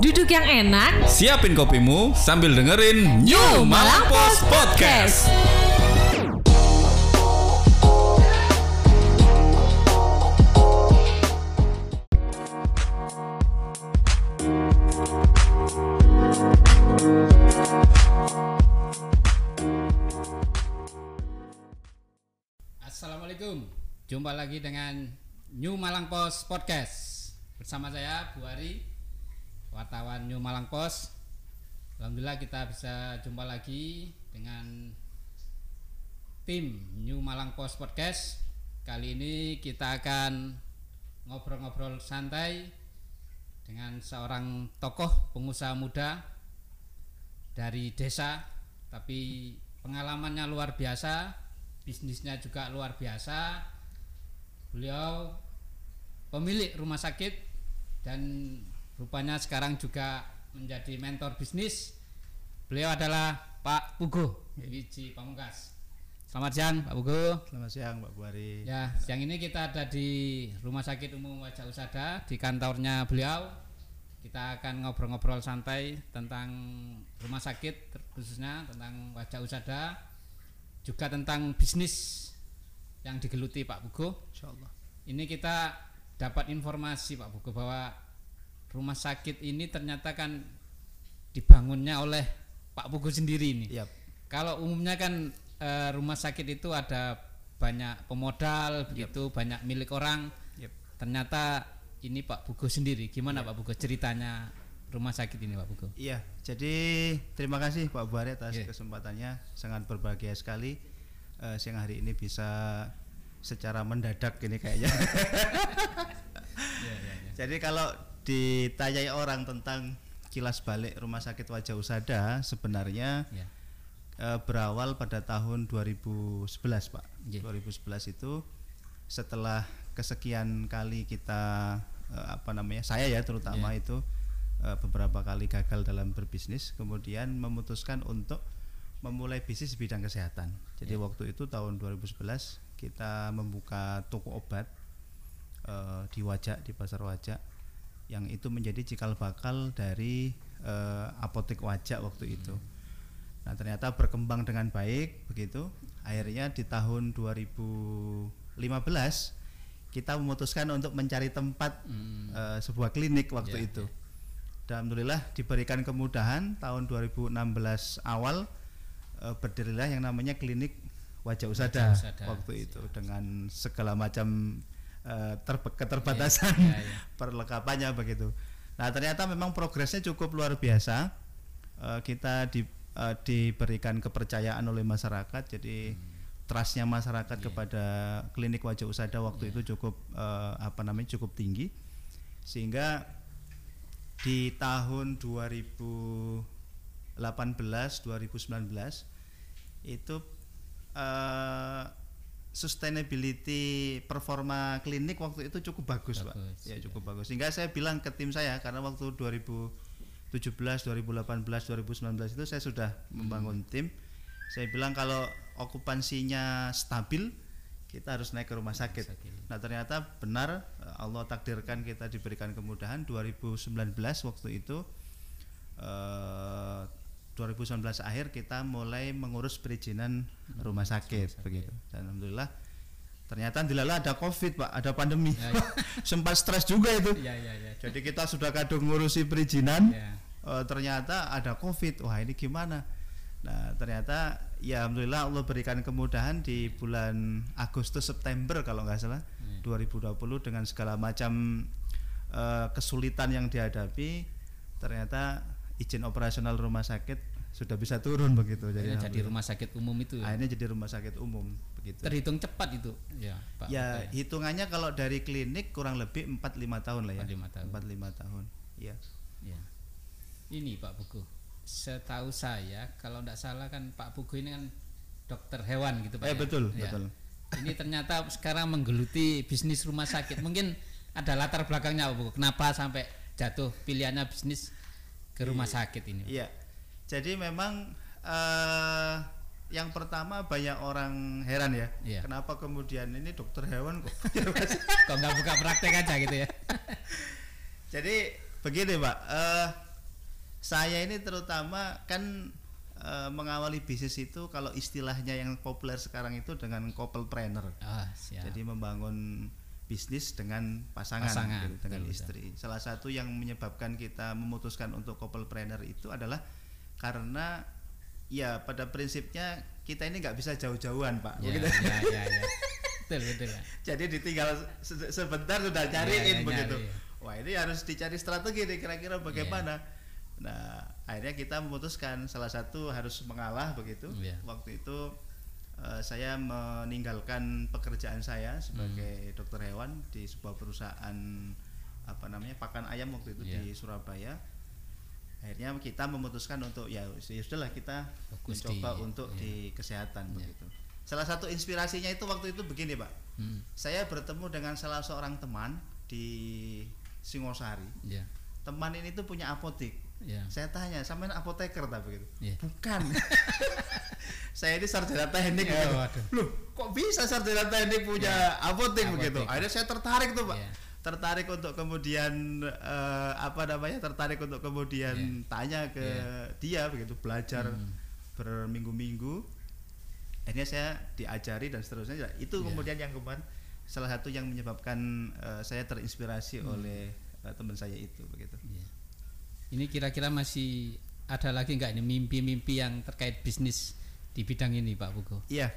Duduk yang enak, Siapin kopimu sambil dengerin New Malang Post Podcast. Assalamualaikum. Jumpa lagi dengan New Malang Post Podcast. Bersama saya Bu Ari, wartawan New Malang Post. Alhamdulillah kita bisa jumpa lagi dengan tim New Malang Post Podcast. Kali ini kita akan ngobrol-ngobrol santai dengan seorang tokoh pengusaha muda dari desa tapi pengalamannya luar biasa bisnisnya juga luar biasa beliau pemilik rumah sakit dan rupanya sekarang juga menjadi mentor bisnis. Beliau adalah Pak Pugo. Wiji Pamungkas. Selamat siang Pak Pugo. Selamat siang Mbak Buari. ya siang ini kita ada di Rumah Sakit Umum Wajah Usada di kantornya beliau. Kita akan ngobrol-ngobrol santai tentang rumah sakit khususnya tentang Wajah Usada juga tentang bisnis yang digeluti Pak Pugo. Insya Allah. ini kita dapat informasi Pak Pugo bahwa rumah sakit ini ternyata kan dibangunnya oleh Pak Pugo sendiri ini Iya. kalau umumnya kan eh, rumah sakit itu ada banyak pemodal begitu, banyak milik orang. Yep. Ternyata ini Pak Bugo sendiri. Gimana Pak Bugo ceritanya rumah sakit ini Pak Bugo? Iya. Jadi terima kasih Pak Buari atas Iya. kesempatannya. Sangat berbahagia sekali eh, siang hari ini bisa secara mendadak ini kayaknya. Iya, iya, iya. Jadi kalau ditanyai orang tentang kilas balik rumah sakit Wajah Usada sebenarnya Iya. eh, berawal pada tahun 2011 Pak. Iya. 2011 itu setelah kesekian kali kita eh, apa namanya saya ya terutama Iya. itu eh, beberapa kali gagal dalam berbisnis kemudian memutuskan untuk memulai bisnis bidang kesehatan. Jadi Iya. waktu itu tahun 2011 kita membuka toko obat eh, di Wajak di pasar Wajak yang itu menjadi cikal bakal dari eh, apotek Wajak waktu itu. Nah ternyata berkembang dengan baik begitu. Akhirnya di tahun 2015 kita memutuskan untuk mencari tempat Hmm. eh, sebuah klinik waktu Ya, itu. Dan alhamdulillah diberikan kemudahan tahun 2016 awal eh, berdirilah yang namanya klinik Wajah Usada, Wajah Usada. waktu itu dengan segala macam eh, terbe- keterbatasan Iya, iya. perlengkapannya begitu. Nah ternyata memang progresnya cukup luar biasa. Eh, kita di, eh, diberikan kepercayaan oleh masyarakat, jadi trustnya masyarakat kepada klinik wajah usada waktu itu cukup eh, apa namanya cukup tinggi, sehingga di tahun 2018 2019 itu eh, sustainability performa klinik waktu itu cukup bagus, Bagus, pak ya cukup bagus. Sehingga saya bilang ke tim saya karena waktu 2017 2018 2019 itu saya sudah membangun tim. Saya bilang kalau okupansinya stabil kita harus naik ke rumah sakit. nah ternyata benar Allah takdirkan kita diberikan kemudahan. 2019 waktu itu eh, 2019 akhir kita mulai mengurus perizinan rumah sakit begitu. Dan alhamdulillah ternyata dilala ada covid pak ada pandemi. Ya, ya. sempat stres juga itu. Iya, iya, iya. jadi kita sudah kadung ngurusi perizinan. Ya. eh, ternyata ada covid. Wah ini gimana? Nah ternyata ya alhamdulillah Allah berikan kemudahan di bulan Agustus September kalau nggak salah 2020 dengan segala macam eh, kesulitan yang dihadapi ternyata izin operasional rumah sakit sudah bisa turun begitu Akhirnya jadi, jadi rumah sakit umum itu ya. akhirnya jadi rumah sakit umum begitu terhitung cepat itu. Ya, Pak. ya Bugo hitungannya kalau dari klinik kurang lebih 4-5 tahun lah ya 4-5 tahun. 4-5 tahun ya Ya. Ini Pak Pugu. Setahu saya kalau tidak salah kan Pak Pugu ini kan dokter hewan gitu Pak. Eh, ya? betul, Ya. betul. Ini ternyata sekarang menggeluti bisnis rumah sakit. Mungkin ada latar belakangnya Pak Pugu. Kenapa sampai jatuh pilihannya bisnis ke rumah sakit ini? Pak? Iya. Jadi memang eh yang pertama banyak orang heran ya. Iya. Kenapa kemudian ini dokter hewan kok? Kok nggak buka praktek aja gitu ya? Jadi begini Pak, eh saya ini terutama kan eh, mengawali bisnis itu kalau istilahnya yang populer sekarang itu dengan couple-planner. Ah, siap. Jadi membangun bisnis dengan pasangan, Pasangan, gitu, dengan betul, istri. Salah satu yang menyebabkan kita memutuskan untuk couple-planner itu adalah karena ya pada prinsipnya kita ini nggak bisa jauh-jauhan pak. ya, Begitu. ya, ya, ya. betul betul ya. Jadi ditinggal se- sebentar sudah Ya, cariin ya, begitu. nyari. Wah ini harus dicari strategi nih kira-kira bagaimana. Nah akhirnya kita memutuskan salah satu harus mengalah begitu. Ya. Waktu itu eh, saya meninggalkan pekerjaan saya sebagai Hmm. dokter hewan di sebuah perusahaan apa namanya pakan ayam waktu itu Ya. di Surabaya. Akhirnya kita memutuskan untuk ya ya sudahlah kita Fokus mencoba di- untuk ya. di kesehatan Ya. begitu. Salah satu inspirasinya itu waktu itu begini pak, Hmm, saya bertemu dengan salah seorang teman di Singosari. ya, Teman ini tuh punya apotek. ya. Saya tanya, sama apoteker tak begitu? Iya. Bukan. saya ini sarjana teknik. Begitu. waduh. Loh, kok bisa sarjana teknik punya apotek, apotek. begitu? Akhirnya saya tertarik tuh pak. Iya. Tertarik untuk kemudian eh, apa namanya? Tertarik untuk kemudian Iya. tanya ke dia begitu, belajar Hmm. berminggu-minggu. Akhirnya saya diajari dan seterusnya. Itu Iya. kemudian yang kemarin salah satu yang menyebabkan eh, saya terinspirasi Hmm. oleh eh, teman saya itu begitu. Iya. Ini kira-kira masih ada lagi nggak ini mimpi-mimpi yang terkait bisnis di bidang ini Pak Bugo? Iya.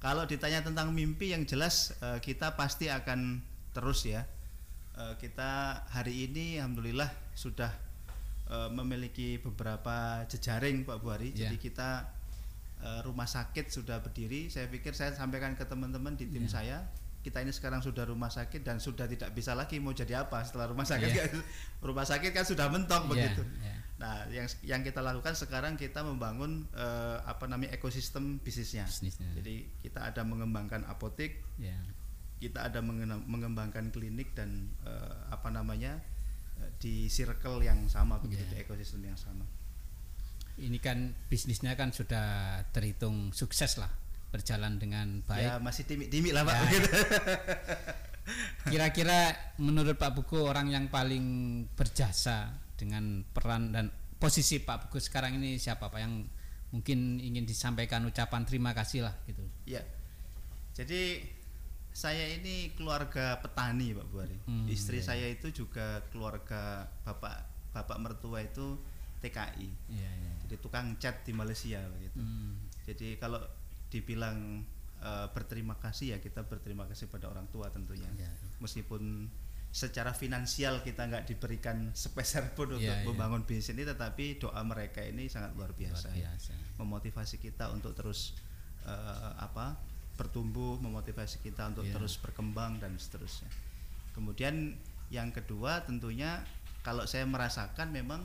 Kalau ditanya tentang mimpi yang jelas eh, kita pasti akan terus ya. Eh, kita hari ini alhamdulillah sudah eh, memiliki beberapa jejaring Pak Buari. Iya. Jadi kita eh, rumah sakit sudah berdiri. Saya pikir saya sampaikan ke teman-teman di tim Iya. saya. Kita ini sekarang sudah rumah sakit dan sudah tidak bisa lagi mau jadi apa setelah rumah sakit. Kan. rumah sakit kan sudah mentok Iya, begitu. iya. Nah, yang yang kita lakukan sekarang kita membangun eh, apa namanya ekosistem bisnisnya. Bisnisnya. Jadi kita ada mengembangkan apotek, Ya. Kita ada mengembangkan klinik dan eh, apa namanya eh, di circle yang sama begitu Iya. di ekosistem yang sama. Ini kan bisnisnya kan sudah terhitung sukses lah, berjalan dengan Ya baik. masih timik-timik lah pak. Ya. Kira-kira menurut Pak Bugo orang yang paling berjasa dengan peran dan posisi Pak Bugo sekarang ini siapa Pak yang mungkin ingin disampaikan ucapan terima kasih lah gitu. Ya. Jadi saya ini keluarga petani Pak Buari. Hmm, Istri iya. saya itu juga keluarga bapak bapak mertua itu TKI. Iya, iya. Jadi tukang cat di Malaysia begitu. Hmm, Jadi kalau dibilang eh, berterima kasih ya kita berterima kasih pada orang tua tentunya. iya. Meskipun secara finansial kita nggak diberikan sepeser pun untuk Iya, iya. membangun bisnis ini, tetapi doa mereka ini sangat luar Luar biasa. ya. biasa. Memotivasi kita untuk terus eh, apa bertumbuh, memotivasi kita untuk Iya. terus berkembang dan seterusnya. Kemudian yang kedua tentunya kalau saya merasakan memang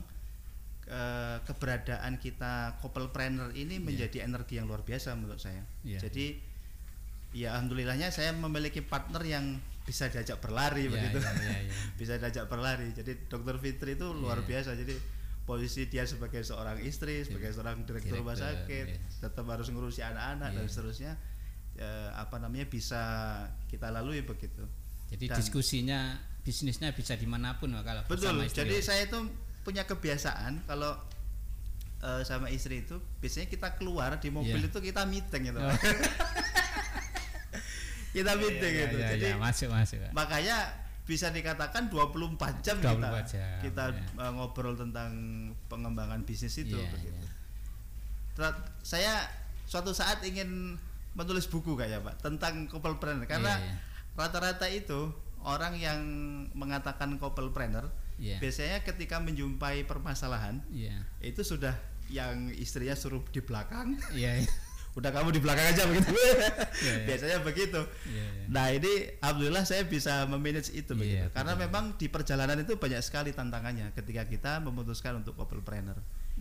eh, keberadaan kita couple-planner ini menjadi energi yang luar biasa menurut saya. Iya. Jadi ya alhamdulillahnya saya memiliki partner yang bisa diajak berlari Iya, begitu. iya, iya, iya. bisa diajak berlari. Jadi Dokter Fitri itu luar Iya. biasa. Jadi posisi dia sebagai seorang istri, sebagai seorang direktur rumah sakit, iya. tetap harus ngurusi anak-anak dan Iya. seterusnya. Eh, apa namanya bisa kita lalui begitu. Jadi Dan- diskusinya bisnisnya bisa di mana pun kalau Betul. istri. Jadi saya itu punya kebiasaan kalau eh, sama istri itu biasanya kita keluar di mobil Iya. itu kita meeting gitu. Oh. kita meeting Iya, gitu. iya, Jadi iya, masuk masuk. Makanya bisa dikatakan 24 jam 24 kita jam, kita ya. eh, ngobrol tentang pengembangan bisnis itu Iya, begitu. iya. Ter- Saya suatu saat ingin menulis buku kayak Pak tentang couple-planner karena Iya, iya. rata-rata itu orang yang mengatakan couple-planner Iya. biasanya ketika menjumpai permasalahan Iya. itu sudah yang istrinya suruh di belakang Iya. iya. udah kamu di belakang aja begitu iya. biasanya begitu Iya, iya. nah ini alhamdulillah saya bisa memanage itu begitu Iya, karena betul. memang di perjalanan itu banyak sekali tantangannya ketika kita memutuskan untuk couple planner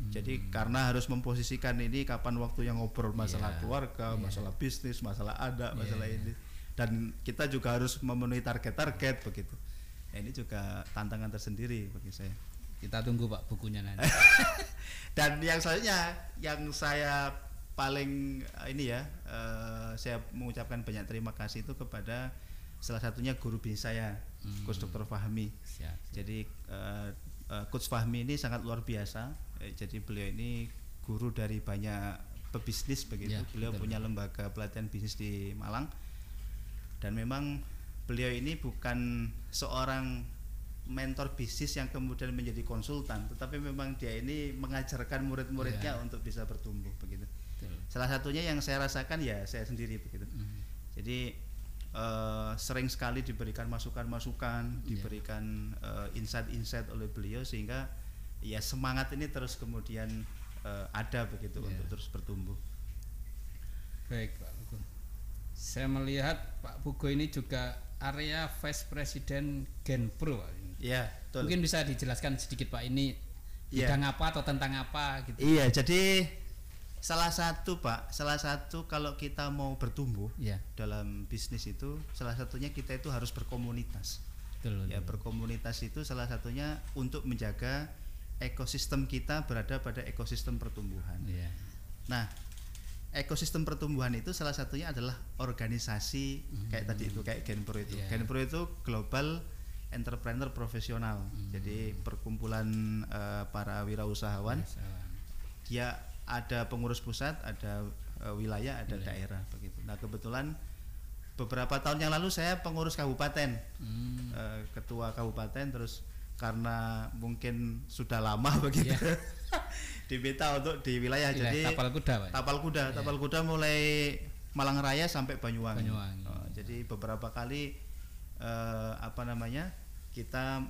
jadi karena harus memposisikan ini kapan waktu yang ngobrol masalah Hmm. Iya, keluarga iya. masalah bisnis masalah ada Iya, masalah iya. ini dan kita juga harus memenuhi target-target begitu Nah, ini juga tantangan tersendiri bagi saya Kita tunggu Pak bukunya nanti. dan yang selanjutnya yang saya paling eh, ini ya eh, saya mengucapkan banyak terima kasih itu kepada salah satunya guru bisnis saya Hmm. Gus Dr. Fahmi Siap. jadi eh, eh, Coach Fahmi ini sangat luar biasa. Eh, jadi beliau ini guru dari banyak pebisnis begitu. Ya, beliau betul. punya lembaga pelatihan bisnis di Malang. Dan memang beliau ini bukan seorang mentor bisnis yang kemudian menjadi konsultan, tetapi memang dia ini mengajarkan murid-muridnya Ya. untuk bisa bertumbuh begitu. Betul. Salah satunya yang saya rasakan ya saya sendiri begitu. Mhm. Jadi eh, sering sekali diberikan masukan-masukan, Iya. diberikan eh, insight-insight oleh beliau sehingga ya semangat ini terus kemudian eh, ada begitu Iya. untuk terus bertumbuh. Baik Pak Pugo. Saya melihat Pak Pugo ini juga area Vice President Genpro. Pak. Iya, betul. Mungkin bisa dijelaskan sedikit Pak ini bidang apa atau tentang apa gitu. Iya, jadi salah satu Pak, salah satu kalau kita mau bertumbuh Iya. dalam bisnis itu salah satunya kita itu harus berkomunitas. Betul. Ya, betul. berkomunitas itu salah satunya untuk menjaga ekosistem kita berada pada ekosistem pertumbuhan. Iya. Nah, ekosistem pertumbuhan itu salah satunya adalah organisasi kayak tadi itu kayak Genpro itu. Iya. Genpro itu global entrepreneur profesional. Jadi perkumpulan eh, para wirausahawan. Biasawan. Dia ada pengurus pusat, ada eh, wilayah, ada daerah begitu. Nah, kebetulan beberapa tahun yang lalu saya pengurus kabupaten. Hmm. eh, ketua kabupaten terus karena mungkin sudah lama begitu Iya. diminta untuk di wilayah Wilayah jadi tapal kuda, Pak. tapal kuda Iya. tapal kuda mulai Malang Raya sampai Banyuwangi, Banyuwangi. Oh, jadi beberapa kali eh, apa namanya kita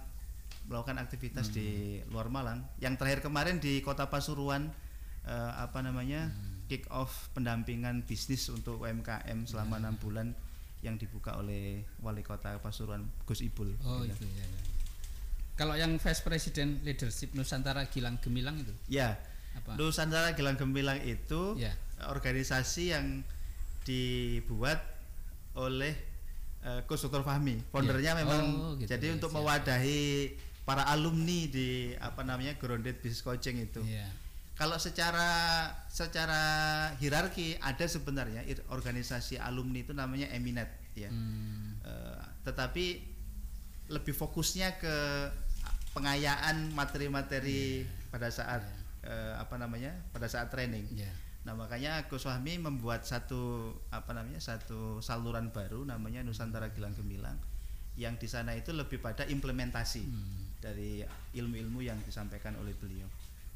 melakukan aktivitas Hmm. di luar Malang yang terakhir kemarin di kota Pasuruan eh, apa namanya Hmm. kick off pendampingan bisnis untuk UMKM selama Iya. enam bulan yang dibuka oleh wali kota Pasuruan Gus Ibul Oh Gitu. itu ya, ya. Kalau yang Vice President Leadership Nusantara Gilang Gemilang itu Ya, apa? Nusantara Gilang Gemilang itu Ya. organisasi yang dibuat oleh eh, Coach Dr. Fahmi. Foundernya Ya. memang Oh, gitu jadi ya, untuk siap. mewadahi para alumni di apa namanya Grounded Business Coaching itu. Iya. Kalau secara secara hierarki ada sebenarnya organisasi alumni itu namanya Eminet ya. Hmm. Eh, tetapi lebih fokusnya ke pengayaan materi-materi pada saat eh, apa namanya pada saat training. Iya. Nah makanya Gus Wahmi membuat satu apa namanya satu saluran baru namanya Nusantara Gilang Gemilang yang di sana itu lebih pada implementasi Hmm. dari ilmu-ilmu yang disampaikan oleh beliau.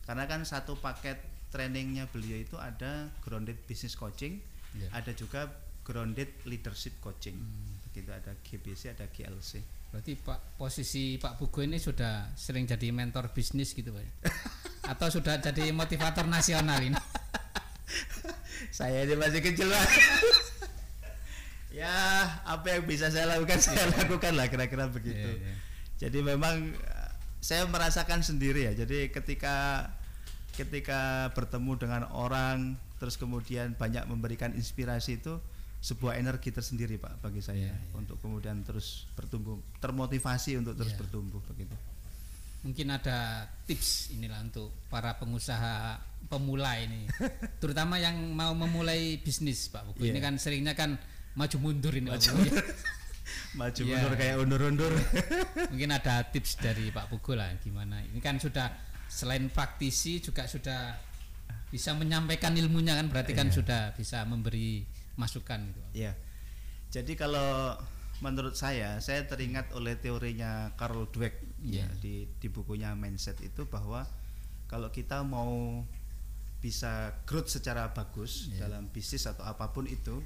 Karena kan satu paket trainingnya beliau itu ada grounded business coaching, Iya. ada juga grounded leadership coaching. Hmm. Begitu ada GBC, ada GLC. Berarti Pak posisi Pak Bugo ini sudah sering jadi mentor bisnis gitu Pak. Atau sudah jadi motivator nasional ini? saya ini masih kecil lah. ya apa yang bisa saya lakukan saya lakukan lah kira-kira begitu. Iya, iya. Jadi memang saya merasakan sendiri ya. Jadi ketika ketika bertemu dengan orang terus kemudian banyak memberikan inspirasi itu sebuah energi tersendiri Pak bagi saya Iya, iya. untuk kemudian terus bertumbuh, termotivasi untuk terus Iya. bertumbuh begitu. Mungkin ada tips inilah untuk para pengusaha pemula ini, terutama yang mau memulai bisnis Pak Bugo. Ini Iya. kan seringnya kan maju mundur ini Pak. Maju Iya. mundur kayak undur-undur. Mungkin ada tips dari Pak Bugo lah gimana. Ini kan sudah selain praktisi juga sudah bisa menyampaikan ilmunya kan berarti kan Iya. sudah bisa memberi masukan gitu. Ya. Jadi kalau menurut saya, saya teringat oleh teorinya Carl Dweck ya, Iya. di di bukunya Mindset itu bahwa kalau kita mau bisa growth secara bagus Iya. dalam bisnis atau apa pun itu,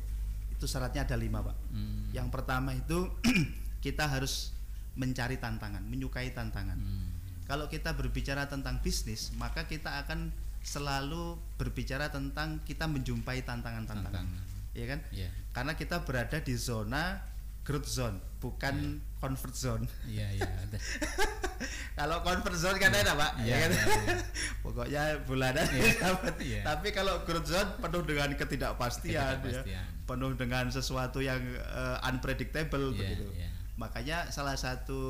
itu syaratnya ada lima pak. Hmm. Yang pertama itu kita harus mencari tantangan, menyukai tantangan. Hmm. Kalau kita berbicara tentang bisnis, maka kita akan selalu berbicara tentang kita menjumpai tantangan-tantangan. Tantangan. Iya kan? Iya. Karena kita berada di zona growth zone, bukan comfort zone. Iya iya. ada. kalau comfort zone kan enak, Pak. Iya, ya kan? iya, iya. Pokoknya bulanan Iya. dapat. Iya. Tapi kalau growth zone penuh dengan ketidakpastian, ya. Penuh dengan sesuatu yang eh, unpredictable Iya, begitu. iya. Makanya salah satu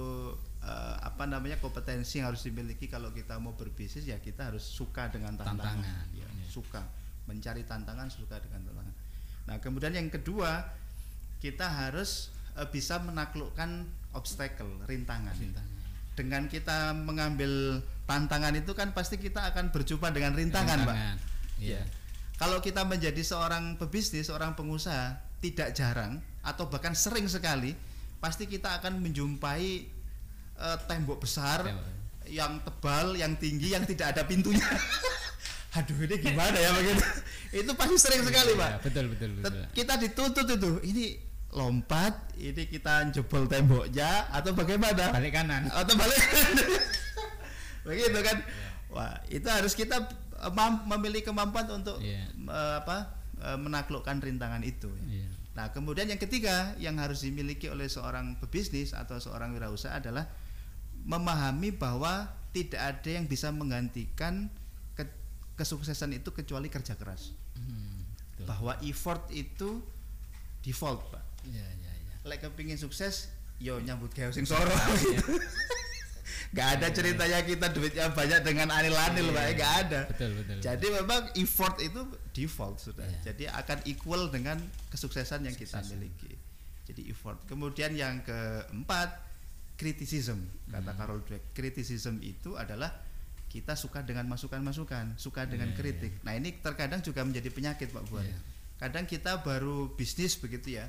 eh, apa namanya kompetensi yang harus dimiliki kalau kita mau berbisnis ya kita harus suka dengan tantangan, Tantangan, Ya, iya. suka mencari tantangan, suka dengan tantangan. Nah kemudian yang kedua kita harus eh, bisa menaklukkan obstacle, rintangan. Rintangan. dengan kita mengambil tantangan itu kan pasti kita akan berjumpa dengan rintangan, Pak. Rintangan. Iya. Ya. Kalau kita menjadi seorang pebisnis, seorang pengusaha, tidak jarang atau bahkan sering sekali, pasti kita akan menjumpai eh, tembok besar Tembok. yang tebal, yang tinggi, yang tidak ada pintunya. Aduh, ini gimana ya begitu? itu pasti sering sekali, Iya, Pak. betul betul betul. Kita dituntut itu, ini lompat, ini kita jebol temboknya atau bagaimana? Balik kanan. atau balik begitu kan wah itu harus kita eh, memiliki kemampuan untuk Iya. eh, apa eh, menaklukkan rintangan itu Iya. nah kemudian yang ketiga yang harus dimiliki oleh seorang pebisnis atau seorang wirausaha adalah memahami bahwa tidak ada yang bisa menggantikan ke- kesuksesan itu kecuali kerja keras Hmm, betul. bahwa effort itu default pak Iya, iya, iya. lek kepingin sukses yo nyambut gawe sing soro Iya. Gak ada ceritanya kita duitnya banyak dengan anil-anil, Pak. Gak ada. Iya, Betul betul. Jadi memang effort itu default sudah. Iya. Jadi akan equal dengan kesuksesan yang kita miliki. Jadi effort. Kemudian yang keempat, criticism. Kata Hmm. Carol Dweck, criticism itu adalah kita suka dengan masukan-masukan, suka dengan Iya, kritik. Nah, ini terkadang juga menjadi penyakit, Pak Buan. Iya. Kadang kita baru bisnis begitu ya.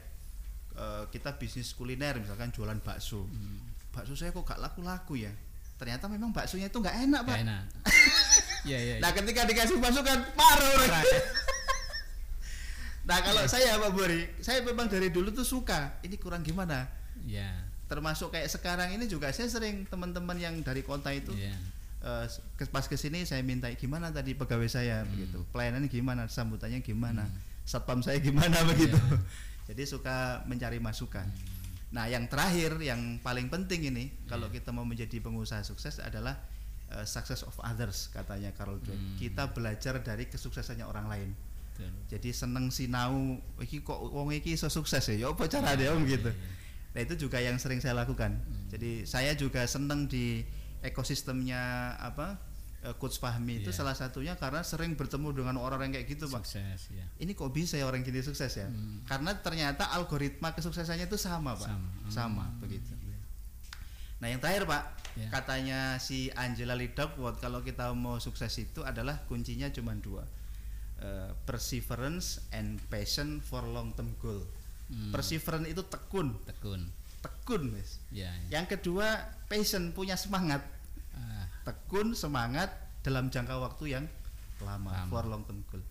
Eh, kita bisnis kuliner misalkan jualan bakso. Hmm. Bakso saya kok gak laku-laku ya. Ternyata memang baksonya itu nggak enak, Pak. Gak enak. Iya iya. Nah, ketika dikasih masukan orang. Marah, ya. Nah, kalau saya Pak Bori, saya memang dari dulu tuh suka. Ini kurang gimana? Iya. Termasuk kayak sekarang ini juga saya sering teman-teman yang dari kota itu Iya. eh, ke- pas ke sini saya minta gimana tadi pegawai saya Hmm. begitu. Pelayanannya gimana, sambutannya gimana, satpam saya gimana begitu. Jadi suka mencari masukan. Nah, yang terakhir yang paling penting ini Iya. kalau kita mau menjadi pengusaha sukses adalah eh, success of others katanya Carol Dweck. Hmm. Kita belajar dari kesuksesannya orang lain. Betul. Jadi seneng sinau iki kok wong iki iso sukses ya. Ya apa caranya om gitu. Iya, Nah, itu juga yang sering saya lakukan. Hmm. Jadi saya juga seneng di ekosistemnya apa? Eh, Coach Fahmi itu Iya. salah satunya karena sering bertemu dengan orang-orang kayak gitu, Pak. Sukses ya. Ini kok bisa ya orang gini sukses ya? Hmm. Karena ternyata algoritma kesuksesannya itu sama, Pak. Sama. Sama, Hmm. begitu. Nah, yang terakhir, Pak, Ya. katanya si Angela Duckworth kalau kita mau sukses itu adalah kuncinya cuma dua. Eh, perseverance and passion for long term goal. Hmm. Perseverance itu tekun, Tekun. tekun, Mas. Ya. ya. Yang kedua, passion punya semangat. Tekun, semangat dalam jangka waktu yang lama, Lama. for long term goal.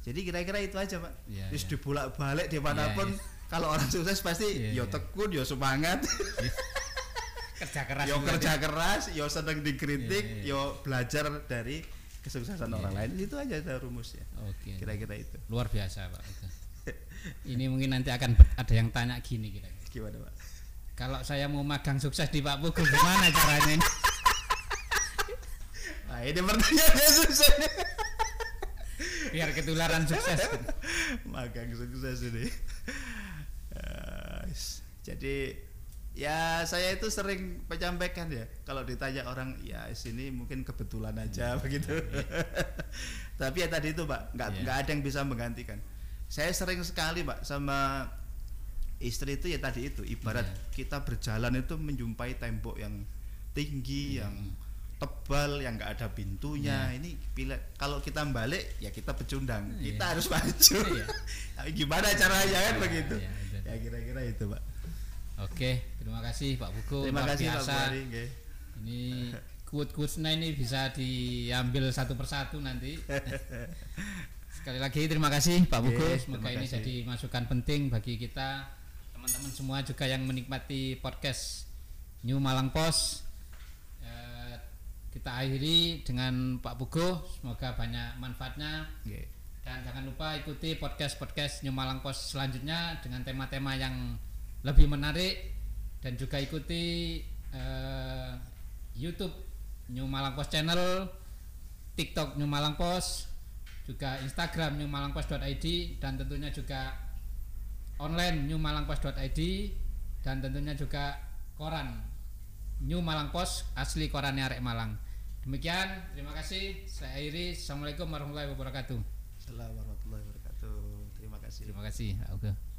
Jadi kira-kira itu aja, Pak. Iya, Terus iya. dibolak-balik di mana pun. Iya, Kalau orang sukses pasti Iya, yo iya. tekun, yo semangat, kerja keras. yo juga kerja dia. keras, yo seneng dikritik, yo belajar dari kesuksesan Iya, orang lain. Itu aja ada rumusnya. Oke. Kira-kira itu. Luar biasa pak. Ini mungkin nanti akan ada yang tanya gini kira. Gimana, Pak? Kalau saya mau magang sukses di Pak Pukul gimana caranya ini? Nah, ini pertanyaannya susah. Biar ketularan sukses. magang sukses ini Eh, jadi ya saya itu sering menyampaikan ya kalau ditanya orang ya sini mungkin kebetulan aja begitu tapi ya tadi itu pak nggak Iya. nggak ada yang bisa menggantikan saya sering sekali pak sama istri itu ya tadi itu ibarat Iya. kita berjalan itu menjumpai tembok yang tinggi Iya. yang tebal yang nggak ada pintunya Iya. ini bila kalau kita balik ya kita pecundang Iya. kita harus maju. Tapi gimana caranya kan Iya, begitu iya, ya kira-kira itu pak Oke, terima kasih Pak Buku. terima kasih pak biasa. Buhari nggih. Ini quote-quotesnya ini bisa diambil satu persatu nanti. Sekali lagi terima kasih Pak Buku. Semoga terima ini kasih. jadi masukan penting bagi kita teman-teman semua juga yang menikmati podcast New Malang Post. Kita akhiri dengan Pak Buku. Semoga banyak manfaatnya. Nggih. Dan jangan lupa ikuti podcast-podcast New Malang Post selanjutnya dengan tema-tema yang lebih menarik dan juga ikuti eh, YouTube New Malang Post Channel, TikTok New Malang Post, juga Instagram New Malang Post.id dan tentunya juga online New Malang Post.id dan tentunya juga koran New Malang Post asli korannya Arek Malang. Demikian, terima kasih. Saya akhiri. Assalamualaikum warahmatullahi wabarakatuh. Assalamualaikum warahmatullahi wabarakatuh terima kasih Terima kasih. Oke.